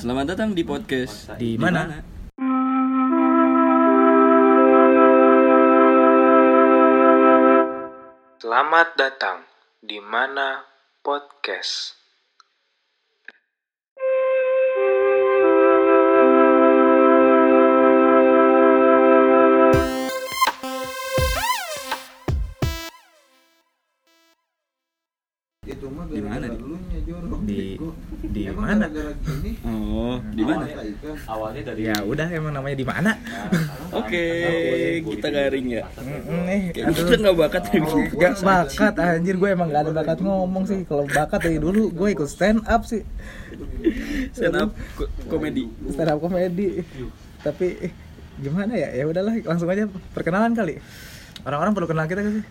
Selamat datang di podcast Di mana? Selamat datang di mana podcast. Di mana, Di? jorok, Di- di Emang mana? gara-gara gini Oh, di mana? awalnya dari Ya udah emang namanya di mana? Oke, kita garing ya. Nih, Kayak aduh. kita nggak bakat ya. Gak bakat anjir gue emang gak ada bakat ngomong sih Kalau bakat dari dulu gue ikut stand up sih Stand up ko- komedi. Stand up komedi Tapi eh, gimana ya ya udahlah langsung aja perkenalan kali Orang-orang perlu kenal kita gak sih?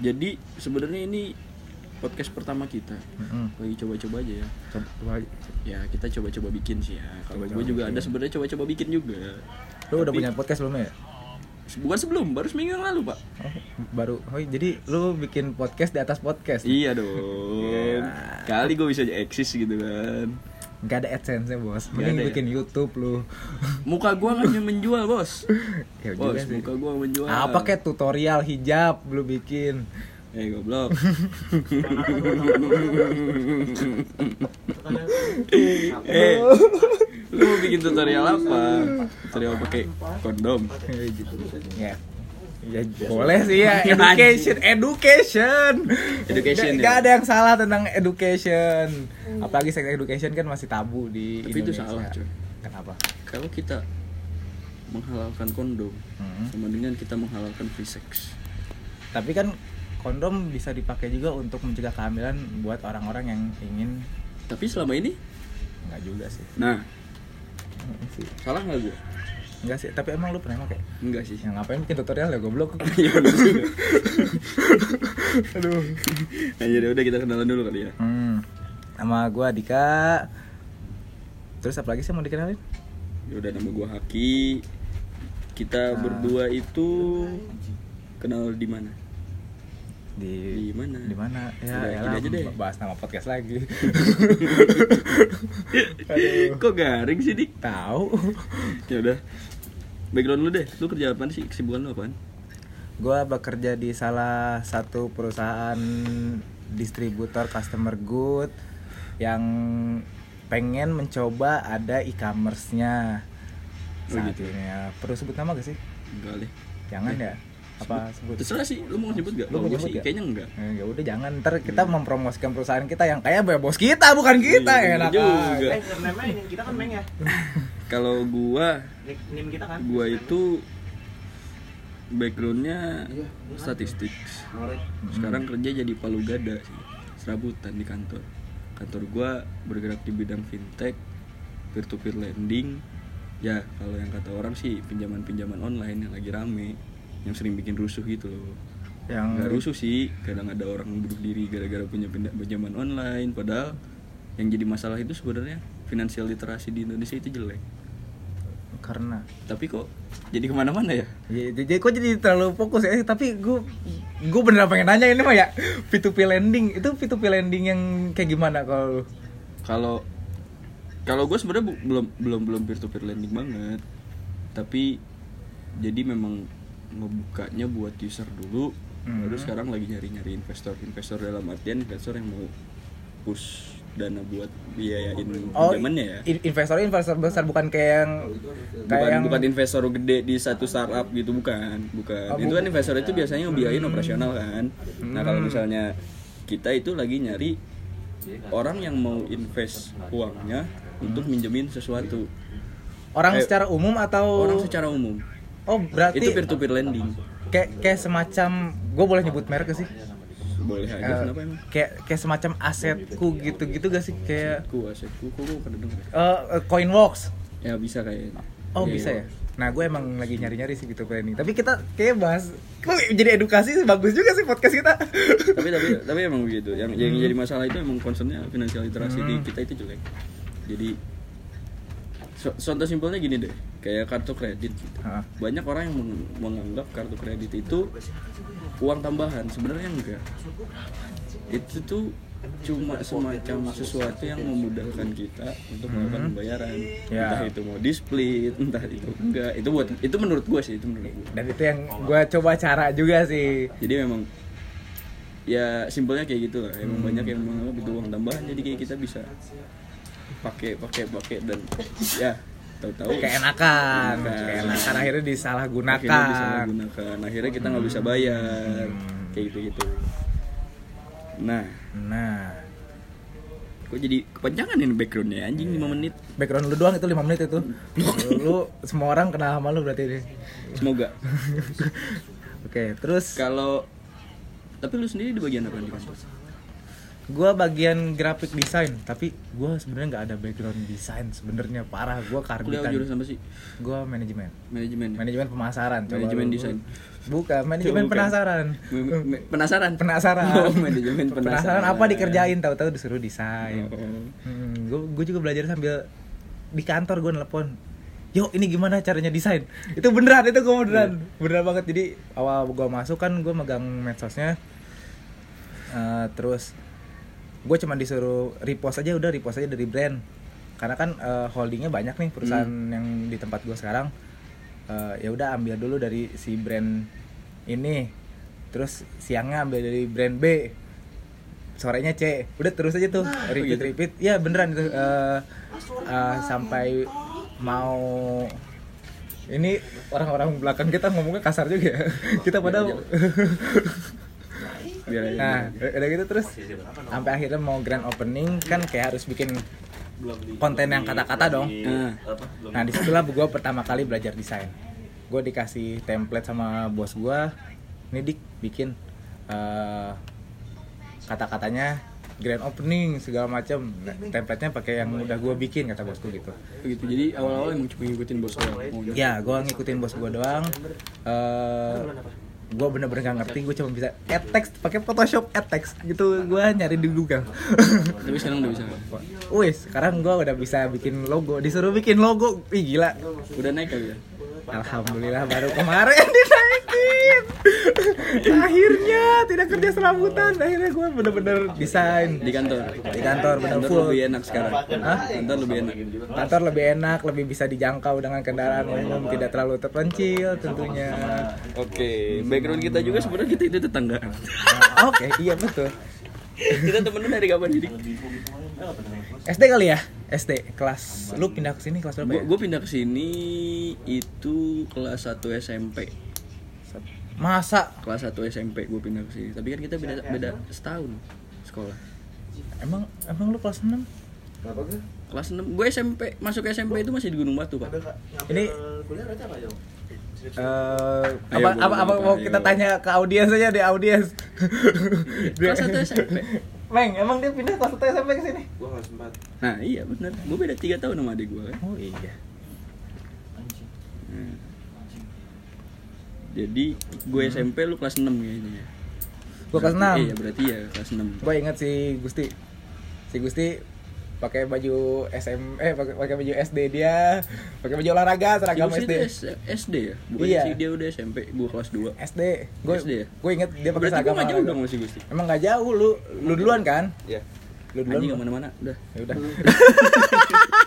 Jadi sebenarnya ini podcast pertama kita. Lagi coba-coba aja ya. Coba- Ya kita coba-coba bikin sih ya. Kalau gue juga bikin. ada sebenarnya coba-coba bikin juga. Lu udah Tapi- punya podcast belum ya? Bukan sebelum, baru seminggu yang lalu pak. Oh, baru oh jadi lu bikin podcast di atas podcast Iya dong. Iya. Kali gue bisa eksis gitu kan. Gak ada adsense bos Nggak Mending ya? bikin youtube lu Muka gue hanya menjual bos. Ya Bos, muka gue menjual. Apa kayak tutorial hijab lu bikin Eh goblok. eh, lu mau bikin tutorial apa? Tutorial pakai kondom. ya ya boleh sih ya education education Education, Nggak- ya? ada yang salah tentang education apalagi sex education kan masih tabu di Tapi itu Indonesia salah, cuy. kenapa Kalau kita menghalalkan kondom Hmm. sama dengan kita menghalalkan free sex. tapi kan kondom bisa dipakai juga untuk mencegah kehamilan buat orang-orang yang ingin Tapi selama ini, nggak juga sih nah sih salah nggak gue? Enggak sih, tapi emang lu pernah pakai? Enggak sih. Yang ngapain bikin tutorial ya goblok? Iya juga. Aduh. Nah, jadi udah kita kenalan dulu kali ya. Hmm. Sama gua Dika. Terus apa lagi sih mau dikenalin? Ya udah nama gua Haki. Kita Nah. berdua itu kenal di mana? Di Di mana? Di mana? Ya, Udah, elah, gini aja deh. bahas nama podcast lagi. Kok garing sih, Dik? Tahu. Ya udah. Background lu deh. Lu kerja apa sih? Kesibukan lu apaan? Gua bekerja di salah satu perusahaan distributor customer good yang pengen mencoba ada e-commerce-nya. Oh, Saat gitu. ini ya. Perlu sebut nama gak sih? Enggak deh. Jangan ya. Apa sebut? Terserah sih, lu mau nyebut gak? Lu mau nyebut sih gak? kayaknya enggak. Eh, ya udah jangan. Ntar kita mempromosikan perusahaan kita yang kaya ya bos kita bukan kita. Iya, enak juga. eh ini. Kita kan meng ya? Kalau gua nim kita kan? gua itu backgroundnya statistik sekarang kerja jadi palu gada sih serabutan di kantor. Kantor gua bergerak di bidang fintech peer to peer lending. Ya kalau yang kata orang sih pinjaman pinjaman online yang lagi rame yang sering bikin rusuh gitu loh. Yang nggak rusuh sih kadang ada orang bunuh diri gara-gara punya pinjaman online padahal yang jadi masalah itu sebenarnya finansial literasi di Indonesia itu jelek. Karena. Tapi kok jadi ke mana-mana ya? Ya, jadi kok jadi terlalu fokus ya? Tapi gue gue beneran pengen nanya ini mah ya. P2P lending itu P2P lending yang kayak gimana kalau kalau kalau gue sebenarnya belum belum belum peer to peer lending banget. Tapi jadi memang ngebukanya buat user dulu Hmm. baru sekarang lagi nyari nyari investor. Investor dalam artian investor yang mau push dana buat biayain Oh, pinjamannya ya. in- investor investor besar bukan kayak yang kayak bukan yang bukan investor gede di satu startup gitu bukan bukan. Oh, itu kan investor itu biasanya ngebiayain operasional kan. Nah kalau Hmm. misalnya kita itu lagi nyari orang yang mau invest uangnya untuk minjemin sesuatu. Orang eh, secara umum atau orang secara umum oh berarti itu peer to peer lending. kayak kayak semacam gue boleh nyebut merek sih? Boleh aja Eh, kenapa emang? kayak kayak semacam asetku gitu-gitu gak sih? Kayak ku asetku kok gue pernah denger? Eh eh, Coinworks. Ya bisa kayak oh bisa ya? Nah gue emang lagi nyari-nyari sih gitu ini tapi kita kayak bahas kok jadi edukasi sih, bagus juga sih podcast kita. Tapi tapi tapi emang begitu. Yang yang jadi masalah itu emang concernnya finansial literasi di Hmm. kita itu jelek. Jadi contoh simpelnya gini deh kayak kartu kredit. Gitu. Hah. banyak orang yang meng- menganggap kartu kredit itu uang tambahan sebenarnya enggak. Itu tuh cuma semacam sesuatu yang memudahkan kita untuk melakukan pembayaran. Ya. entah itu mau di split entah itu enggak. Itu buat itu menurut gue sih itu menurut gue dan itu yang gue coba cara juga sih. Jadi memang ya simpelnya kayak gitu lah. Emang banyak yang menganggap itu uang tambahan jadi kayak kita bisa pakai pakai pakai dan ya tahu-tahu. Keenakan Keenakan. keenakan akhirnya akhirnya disalahgunakan. disalahgunakan. Akhirnya kita nggak bisa bayar. Hmm. kayak gitu gitu nah. Nah. Kok jadi kepanjangan ini backgroundnya anjing 5 menit? Background lu doang itu 5 menit itu. Lu semua orang kenal sama lu berarti ini. Semoga. Oke terus? Kalau tapi lu sendiri di bagian apa di kantor gue bagian graphic design tapi gue sebenarnya nggak ada background desain sebenarnya parah. Gue kuliah karbitan jurusan apa sih? Gue manajemen. Manajemen manajemen pemasaran Manajemen desain. bukan manajemen penasaran. Penasaran? Penasaran. Oh, manajemen penasaran apa dikerjain tahu-tahu disuruh desain. Oh. Hmm, gue juga belajar sambil di kantor gue nelpon Yo ini gimana caranya desain? Itu beneran itu gue beneran. Beneran banget. Jadi awal gue masuk kan gue megang medsosnya Eh, terus gue cuma disuruh repost aja udah repost aja dari brand. Karena kan eh, holdingnya banyak nih perusahaan yang di tempat gue sekarang. Eh, ya udah ambil dulu dari si brand ini. Terus siangnya ambil dari brand B. Sorenya C. Udah terus aja tuh repeat gitu. repeat. Ya beneran itu eh, eh, sampai mau ini orang-orang belakang kita ngomongnya kasar juga ya. Kita padahal biar aja nah udah gitu terus sampai akhirnya mau grand opening kan kayak harus bikin konten yang kata-kata dong nah Nah di situlah gue pertama kali belajar desain. Gue dikasih template sama bos gue, ini dik bikin eh, kata-katanya grand opening segala macam. Nah, template-nya pakai yang udah gue bikin kata bosku gitu. begitu jadi awal-awal emang cuma ngikutin bos maunya. Ya gue ngikutin bos gue doang. Eh gue bener-bener gak ngerti, gue cuma bisa add text pakai Photoshop add text gitu. Gue nyari di Google. tapi sekarang udah bisa Wih, sekarang gue udah bisa bikin logo. Disuruh bikin logo, ih gila. udah naik kali ya Alhamdulillah baru kemarin Akhirnya tidak kerja serabutan. Akhirnya gue bener-bener desain di kantor di kantor bener kantor full. lebih enak sekarang Hah? kantor lebih enak Kantor lebih enak, lebih bisa dijangkau dengan kendaraan umum, tidak terlalu terpencil tentunya. oke background kita juga sebenarnya kita itu tetanggaan Nah, Oke, iya betul. kita temenan dari kapan jadi SD kali ya? SD kelas. Lu pindah ke sini kelas berapa ya? gue pindah ke sini itu kelas 1 SMP Masa kelas 1 SMP gue pindah ke sini tapi kan kita beda beda setahun sekolah emang emang lu kelas 6? Kenapa gue? kelas 6 gue SMP masuk SMP itu masih di Gunung Batu pak Ini kuliah berarti apa Jong? eh Ayo, apa gua apa, apa buka, mau ayo. kita tanya ke audiens aja deh audiens. kelas 1 SMP Meng, emang dia pindah kelas 1 SMP ke sini? Gue kelas 4 nah iya bener gue beda 3 tahun sama adik gue kan Oh iya. Nah. Jadi gue SMP lu kelas 6 kayaknya Gua kelas Berarti- 6. iya berarti ya kelas 6 Gue inget si Gusti. Si Gusti pakai baju SM eh pakai pakai baju SD dia, pakai baju olahraga seragam Si SD. S- SD ya? Bukan Iya. sih dia udah SMP, gue kelas 2 SD. Gue SD ya? gue inget dia pakai Berarti gue seragam. gak jauh dong masih Gusti Emang gak jauh lu lu duluan kan? Iya Lu duluan. Anjing mana-mana, udah Ya udah.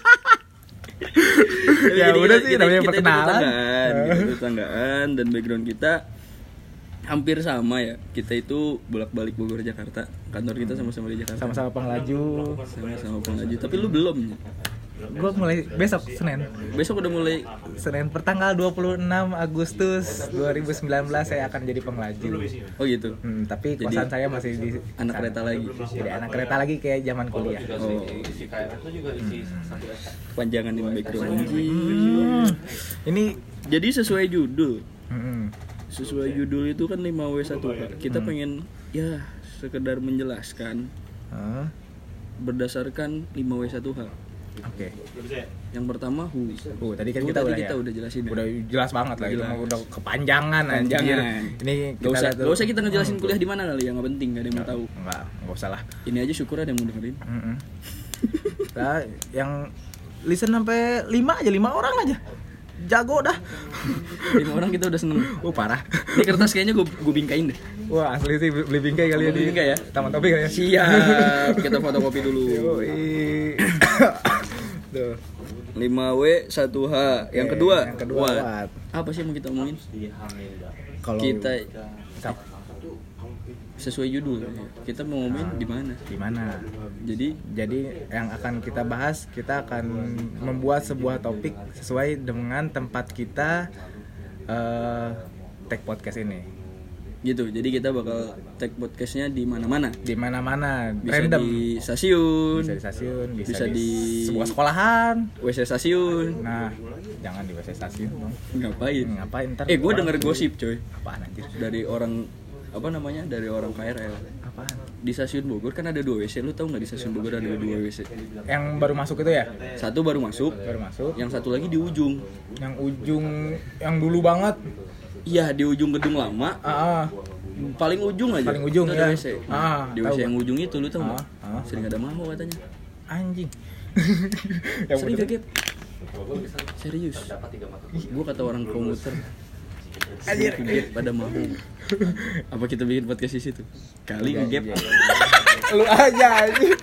Jadi Ya kita- udah sih, kita- namanya kita itu perkenalan. tetanggaan, itu tetanggaan dan background kita hampir sama ya. Kita itu bolak-balik Bogor Jakarta. Kantor kita sama-sama di Jakarta. Sama-sama penglaju. sama-sama penglaju tapi lu belum Gue mulai besok Senin. besok udah mulai Senin pertanggal 26 Agustus 2019 saya akan jadi penglaju. oh gitu? Hmm, tapi Jadi, kosan saya masih di anak sana. kereta lagi? Jadi anak kereta lagi kayak zaman kuliah. oh. Panjangan ini background. Hmm, ini jadi sesuai judul? Hmm, sesuai judul itu kan 5W1H kita pengen ya sekedar menjelaskan ah, berdasarkan 5W1H oke. yang pertama who Oh, tadi kan Who kita tadi udah kita ya. udah jelasin ya? Udah jelas banget lah Jelas. udah kepanjangan anjir. Panjangan. Ini Gak kita usah, gak usah kita ngejelasin kuliah di mana kali ya, nggak penting, gak ada yang mau tahu. Enggak, enggak usah lah. Ini aja syukur ada yang mau dengerin. Mm-mm. Nah, yang listen sampai 5 aja, 5 orang aja. jago dah. lima orang kita udah seneng Oh parah. ini kertas kayaknya gue gue bingkain deh Wah asli sih beli bingkai kali ya bingkai ya? Taman Topi kali ya. siap kita fotokopi dulu Yoi. Tuh. 5W 1H yang Oke, kedua yang kedua, What? what? apa sih yang mau kita omongin Kalau kita sesuai judul kita mau ngomongin di mana di mana? jadi Jadi yang akan kita bahas, kita akan membuat sebuah topik sesuai dengan tempat kita eh tag podcast ini. Gitu jadi kita bakal tag podcastnya di mana-mana Di mana-mana, bisa random. di stasiun Bisa di stasiun, bisa, Bisa di, di- sebuah sekolahan. WC stasiun Nah, jangan di WC stasiun dong. ngapain Ngapain ntar? eh gue denger gosip coy Apaan anjir? dari orang apa namanya dari orang KRL Apaan? di stasiun Bogor kan ada dua WC lu tau nggak di stasiun Bogor ada dua WC Yang baru masuk itu ya? satu baru masuk Baru masuk. yang satu lagi di ujung Yang ujung yang dulu banget. Iya di ujung gedung lama Ah, ah. paling ujung aja Paling ujung, itu ada ya. WC Ah, di WC yang ujung itu lu tau nggak Ah, ah. sering ada maho katanya anjing. yang sering Gap? serius gua kata orang komuter Anjir. Gap pada maho apa kita bikin podcast di situ kali Iya, nge Gap Lu aja anjing.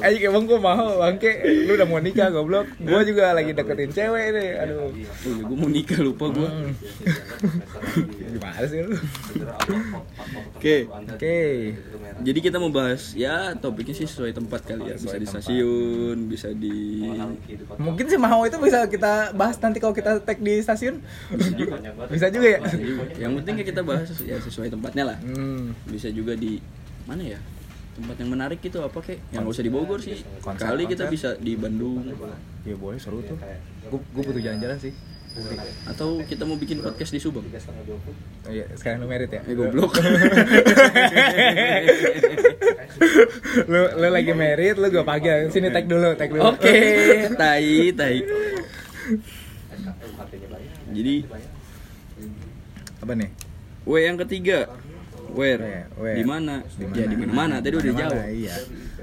Anjing emang gua mau bangke Lu udah mau nikah goblok Gua juga lagi deketin cewek nih Aduh oh ya gue mau nikah lupa gua Hmm. Gimana sih lu? oke Oke Jadi kita mau bahas ya topiknya sih sesuai tempat kali ya. Bisa di stasiun, bisa di Mungkin sih mau itu bisa kita bahas nanti kalau kita tag di stasiun Bisa juga ya? yang penting ya kita bahas ya sesuai tempatnya lah. Hmm. Bisa juga di mana ya? Tempat yang menarik itu apa kek? Yang nggak usah di Bogor sih. Konser, Kali kita bisa di Bandung Ya boleh seru tuh Gue gue butuh jalan-jalan sih atau kita mau bikin podcast di Subang. Oh iya, sekarang lu merit ya? Eh goblok. lu lu lagi merit, lu gue panggil. Sini tag dulu, tag dulu. Oke, tai tai. Jadi Apa nih? W yang ketiga. Where? Where, where? Di mana? Di Ya di mana-mana. Tadi udah jawab. Iya.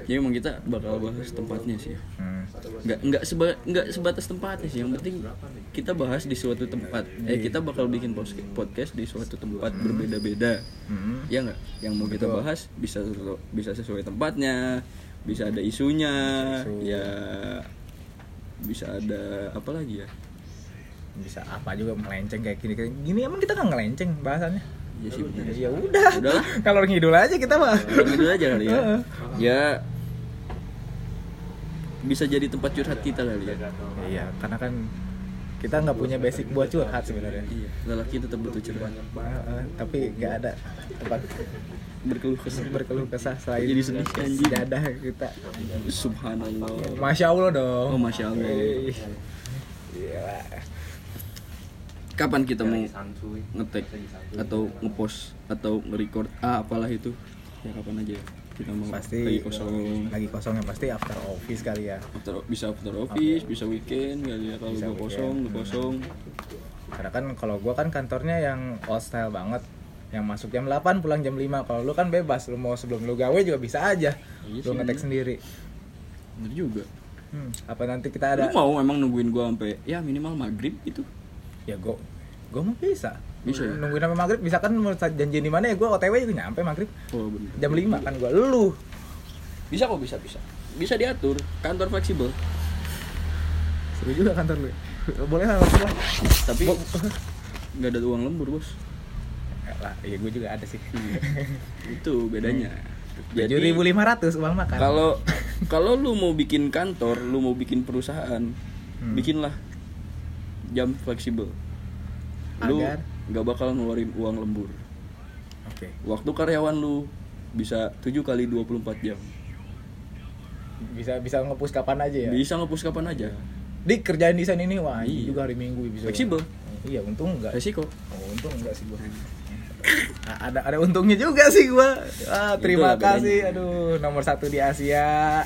Jadi emang kita bakal bahas tempatnya sih. Hmm. nggak nggak seba, nggak sebatas tempatnya sih yang penting kita bahas di suatu tempat eh Iya. kita bakal bikin podcast di suatu tempat berbeda-beda Hmm. ya nggak yang mau kita bahas bisa bisa sesuai tempatnya bisa ada isunya Isu. ya bisa ada apa lagi ya Bisa apa juga melenceng kayak gini kayak gini emang kita nggak ngelenceng bahasannya. Ya sih benar Ya udah. Udahlah. Kalau ngidul aja kita mah. Itu aja kali ya ya bisa jadi tempat curhat kita kali ya Iya, karena kan kita nggak punya basic buat curhat sebenarnya. iya lelaki tetap butuh curhat Heeh, tapi nggak ada tempat berkeluh kesah berkeluh kesah selain Jadi sedih, anjing. dadah kita. subhanallah Masya Allah dong. Oh, Masya Allah. Ih. Gila. Kapan kita mau ngetek atau ngepost atau nge-record ah apalah itu ya kapan aja ya. kita mau Pasti lagi kosong Lagi kosongnya pasti after office kali ya. after, bisa after office bisa weekend kali ya kalau Bisa gua weekend. kosong lu kosong Karena kan kalau gua kan kantornya yang old style banget. Yang masuk jam 8 pulang jam 5. Kalau lu kan bebas, lu mau sebelum lu gawe juga bisa aja. Iya lu ngetek sendiri. bener juga Hmm, apa nanti kita ada lu mau emang nungguin gua sampai ya minimal maghrib gitu ya gua gua mau bisa. Bisa ya? Nungguin sampai maghrib bisa kan janjian di mana ya gua OTW juga nyampe maghrib. oh bener Jam 5 kan gua lu. bisa kok bisa bisa bisa diatur kantor fleksibel Seru juga kantor lu. Boleh lah, boleh lah. tapi nggak ada uang lembur bos lah, iya gua juga ada sih. itu bedanya Tujuh ribu lima ratus uang makan. kalau kalau lu mau bikin kantor lu mau bikin perusahaan Hmm. bikinlah jam fleksibel lu Agar? nggak bakal ngeluarin uang lembur Oke. waktu karyawan lu bisa 7 kali 24 jam Bisa bisa ngepus kapan aja ya. bisa ngepus kapan aja Di kerjaan desain ini wah Iya. juga hari Minggu bisa. Fleksibel. Iya, untung enggak. resiko Oh, untung enggak sih gua. A- ada ada untungnya juga sih gua. Ah, terima Itulah kasih. bedanya. Aduh, nomor satu di Asia.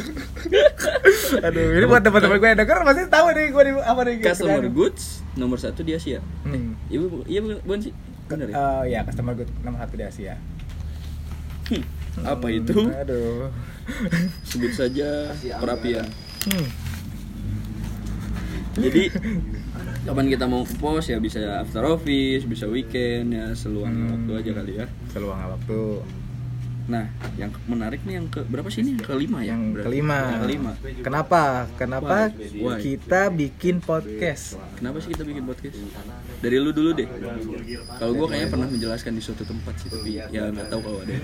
Aduh, ini buat teman-teman gue yang denger pasti tahu nih gua di apa nih customer kerjaan. goods nomor satu di Asia Hmm. iya bu- iya bu- bukan sih bener ya Eh, ya, customer good nomor satu di Asia. Hmm, apa itu Aduh. sebut saja perapian Hmm. jadi kapan kita mau ke pos ya bisa after office bisa weekend ya seluangnya Hmm. waktu aja kali ya Seluang waktu. nah yang menarik nih yang ke berapa sih ini yang kelima ya Yang berarti? kelima. yang kelima Kenapa? Kenapa Why? kita bikin podcast? kenapa sih kita bikin podcast dari lu dulu deh kalau gua kayaknya pernah menjelaskan di suatu tempat sih tapi ya nggak tahu kalau ada yang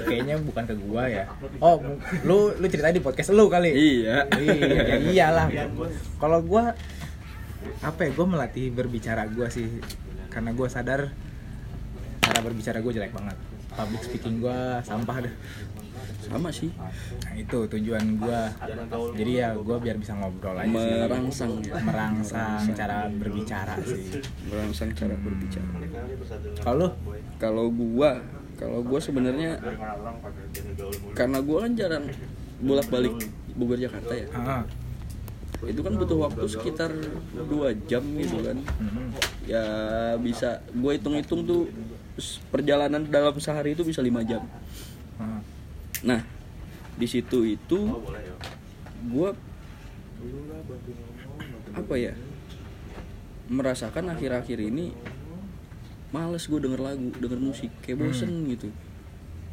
kayaknya bukan ke gua ya. Oh, lu lu ceritain di podcast lu kali. iya iya, ya iyalah. Kalau gua apa ya? Gua melatih berbicara gua sih. Karena gua sadar cara berbicara gua jelek banget. Public speaking gua sampah deh. sama sih Nah, itu tujuan gua. Jadi ya gua biar bisa ngobrol aja sih. merangsang ya Merangsang cara berbicara sih. merangsang cara berbicara Kalau kalau gua kalau gua sebenarnya karena gua kan jarang bolak balik Bogor Jakarta ya ah, itu kan butuh waktu sekitar dua jam gitu kan ya bisa. Gue hitung-hitung tuh perjalanan dalam sehari itu bisa lima jam. Ah. nah di situ itu gue apa ya merasakan akhir-akhir ini males gue denger lagu denger musik. Kayak bosen gitu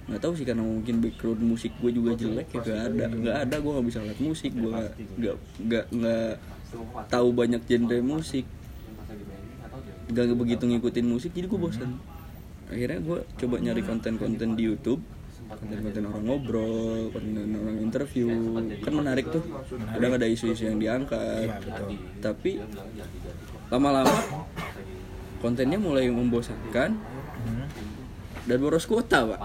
nggak tahu sih karena mungkin background musik gue juga jelek ya gak ada nggak ada gue nggak bisa lihat musik gue nggak nggak nggak nggak tahu banyak genre musik. Nggak begitu ngikutin musik jadi gue bosan akhirnya gue coba nyari konten-konten di YouTube. Konten-konten orang ngobrol konten orang interview. Kan menarik tuh. Kadang ada isu-isu yang diangkat. Iya, tapi lama-lama kontennya mulai membosankan. Dan boros kuota pak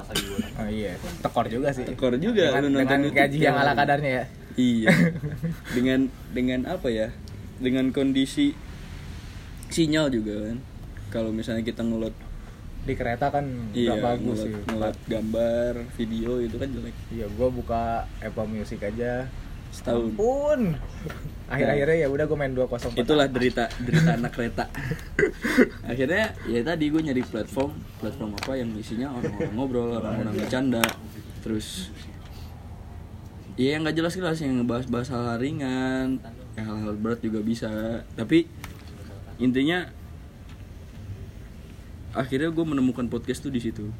Oh iya, tekor juga sih. tekor juga dengan, lu nonton dengan YouTube gaji yang ala kadarnya ya. iya dengan dengan apa ya dengan kondisi sinyal juga kan kalau misalnya kita ngelot Di kereta kan iya nggak bagus ngelot, sih. ngelot gambar video itu kan jelek Iya, gua buka Apple Music aja. Setahun. Pun. Akhir-akhirnya ya udah gua main 204. itulah derita derita anak kereta. Akhirnya ya tadi gue nyari platform platform apa yang isinya orang-orang ngobrol orang-orang bercanda. Terus ya yang nggak jelas jelas yang ngebahas-bahas hal-hal ringan yang hal-hal berat juga bisa. Tapi intinya akhirnya gue menemukan podcast tuh di situ.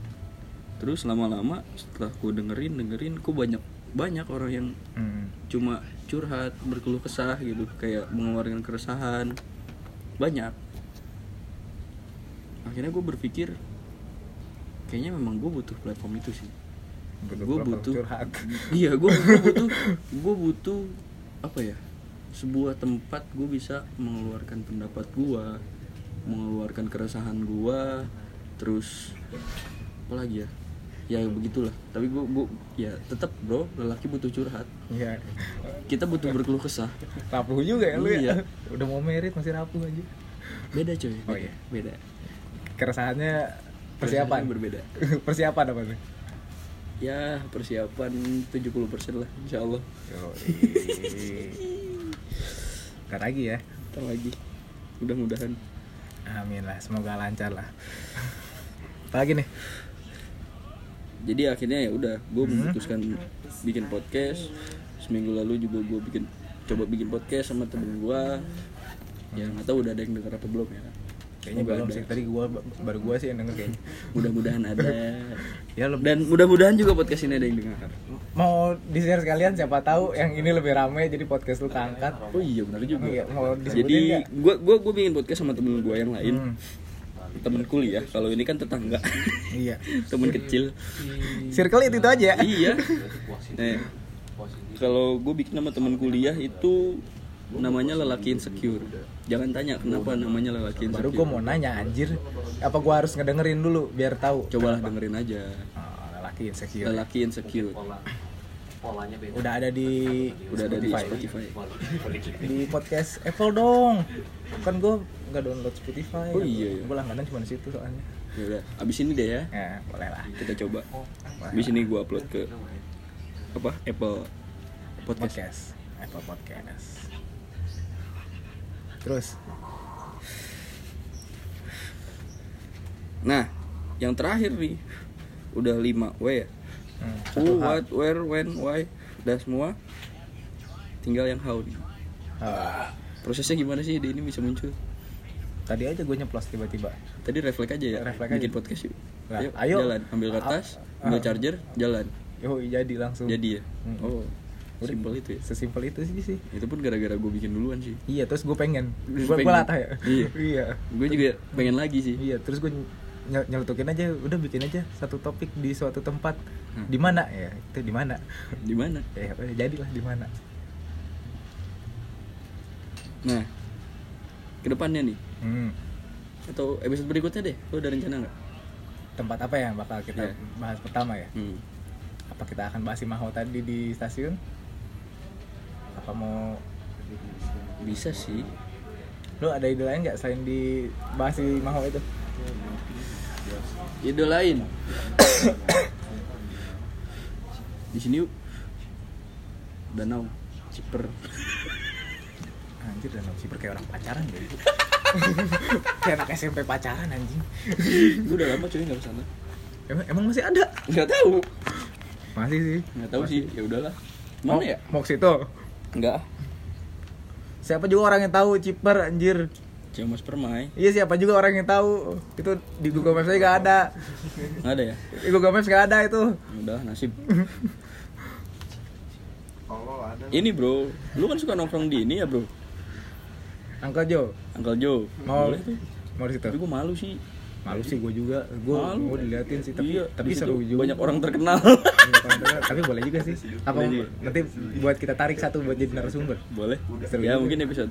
Terus lama-lama setelah gue dengerin dengerin kok banyak banyak orang yang Hmm. cuma curhat berkeluh kesah gitu kayak mengeluarkan keresahan banyak akhirnya gue berpikir kayaknya memang gue butuh platform itu sih gue butuh curhat. iya gue butuh gue butuh apa ya sebuah tempat gue bisa mengeluarkan pendapat gue mengeluarkan keresahan gue terus apa lagi ya ya begitulah tapi gue gue ya tetap bro lelaki butuh curhat Iya. kita butuh berkeluh kesah Rapuh juga ya lu Iya. ya. Udah mau merit masih rapuh aja. beda coy Oh iya. beda Keresahannya persiapan berbeda persiapan apa tuh? ya persiapan 70% lah insya Allah Ntar lagi ya. Ntar lagi mudah-mudahan Amin lah, semoga lancar lah. Apalagi nih? Jadi akhirnya ya udah gue memutuskan bikin podcast. Seminggu lalu juga gue bikin coba bikin podcast sama temen gue ya nggak tahu udah ada yang dengar apa belum ya. Kayaknya belum sih. Tadi gua baru gua sih yang denger kayaknya. mudah-mudahan ada. Ya lebih dan mudah-mudahan juga podcast ini ada yang dengar. Mau di share sekalian siapa tahu yang ini lebih rame jadi podcast lu keangkat. oh iya benar juga. Iya, mau jadi gue gue gue bikin podcast sama temen gue yang lain. Hmm. Temen kuliah kalau ini kan tetangga Iya. temen kecil Circle itu, itu aja. iya nah, kalau gue bikin sama temen kuliah itu namanya lelaki insecure jangan tanya kenapa namanya lelaki Baru insecure gua mau nanya anjir. Apa gua harus ngedengerin dulu biar tahu? cobalah dengerin aja Oh, lelaki insecure. lelaki insecure Udah ada di udah ada di Spotify Di podcast Apple dong. Kan gua nggak download Spotify. Oh, iya, iya. Gua langganan cuma di situ soalnya. ya udah abis ini deh ya Ya, boleh lah. kita coba abis ini gue upload ke apa Apple podcast Podcast. Apple Podcast. Terus nah yang terakhir nih udah 5 W ya hmm, Who, what, where, when, why Udah semua Tinggal yang how nih. Ah, prosesnya gimana sih ini bisa muncul? Tadi aja gue nyeplos tiba-tiba. Tadi refleks aja ya? Refleks bikin aja. podcast yuk. Lah, Ayo, ayo. jalan. Ambil kertas Ah, ambil ah. charger jalan. Yo jadi langsung. Jadi ya? Hmm. oh Udah. simpel itu ya? Sesimpel itu sih sih. Itu pun gara-gara gue bikin duluan sih. Iya terus gue pengen. Gue gue pengen. latah ya? Iya. iya. Gue juga pengen lagi sih. Iya terus gue ny- nyelutukin aja. Udah bikin aja satu topik di suatu tempat Hmm. di mana? Ya itu di mana? Di mana? Ya jadilah di mana. Nah ke depannya nih. Hmm. atau episode berikutnya deh lo ada rencana nggak? Tempat apa yang bakal kita Iya. bahas pertama ya? Hmm. apa kita akan bahas Maho tadi di stasiun? Apa mau bisa sih. Lo ada ide lain nggak selain di bahas Maho itu? Ide lain di sini yuk. Danau ciper. Anjir dan sih kayak orang pacaran gitu kayak anak SMP pacaran anjing. Gue udah lama cuy nggak ke sana emang, emang masih ada? Nggak tahu. Masih sih. Nggak tahu sih. Ya udahlah. Mana ya? mau ke situ? Nggak. Siapa juga orang yang tahu Ciper anjir Ciamas Permai iya siapa juga orang yang tahu. Itu di Google Maps aja gak ada. Nggak ada ya? Di Google Maps gak ada itu. Udah nasib. Ada ini bro. Lu kan suka nongkrong di ini ya bro? Uncle Joe. Uncle Joe. Mau boleh tuh. mau di situ? Tapi gue malu sih. Malu sih gue juga. Gue Malu. mau diliatin sih tapi Iya, tapi seru juga. banyak orang terkenal. Tapi boleh juga sih. Apa Boleh juga. nanti buat kita tarik satu buat jadi narasumber? Boleh. Seru ya juga. mungkin episode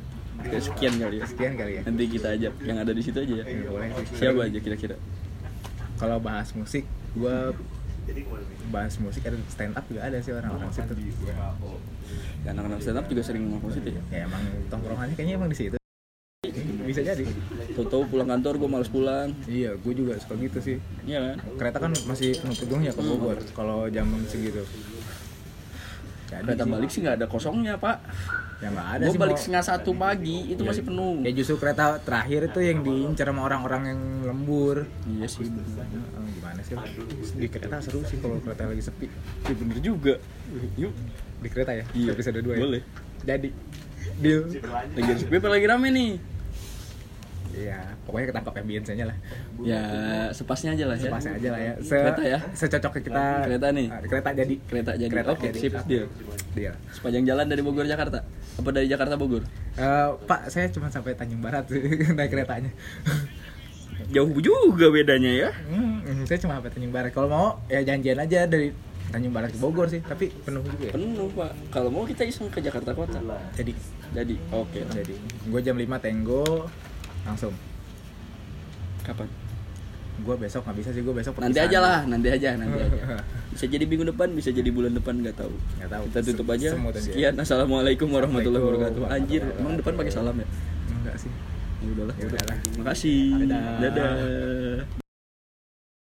sekian kali ya. Sekian kali ya. Nanti kita ajak yang ada di situ aja ya. Ya, boleh sih. siapa aja kira-kira? Kalau bahas musik gue bahas musik ada stand up juga ada sih orang-orang situ. Ya, anak-anak stand up juga sering ngomong positif ya? Ya emang tongkrongannya kayaknya emang di situ. Bisa jadi. Tahu-tahu pulang kantor gue males pulang. Iya gue juga suka gitu sih. Iya kan? Kereta kan masih penuh gedungnya ke Bogor kalau jam segitu. Jadi kereta balik sih nggak ada kosongnya pak ya nggak ada gue balik setengah satu pagi itu masih penuh. Ya justru kereta terakhir itu yang diincar sama orang-orang yang lembur. Iya sih. Gimana sih? Di kereta seru sih kalau kereta lagi sepi. Iya, bener juga. Yuk di kereta ya? Iya, episode 2 ya? Boleh. jadi deal. Lagi sepi apa lagi rame nih? Iya pokoknya ketangkap ambience-nya lah. Ya sepasnya aja lah ya. Sepasnya aja lah ya. Se Kereta ya? secocoknya kita Kereta nih? Ah, kereta jadi. Kereta jadi. Kereta oke jadi. sip deal. Deal. Sepanjang jalan dari Bogor Jakarta apa dari Jakarta Bogor Eh, Pak, saya cuma sampai Tanjung Barat naik keretanya. jauh juga bedanya ya Hmm, saya cuma sampai Tanjung Barat. Kalau mau ya janjian aja dari Tanjung Barat ke Bogor sih, tapi penuh juga ya. penuh pak kalau mau kita iseng ke Jakarta Kota Jadi jadi oke lah. jadi gue jam 5 tenggo langsung. kapan Gue besok nggak bisa sih, gue besok nanti aja lah nanti aja nanti aja. Bisa jadi minggu depan bisa jadi bulan depan nggak tahu. Nggak tahu. kita tutup aja. sekian. Assalamualaikum warahmatullahi wabarakatuh. Anjir emang depan pakai salam ya? Enggak sih. ya udahlah Ya udahlah. makasih. Dadah. dadah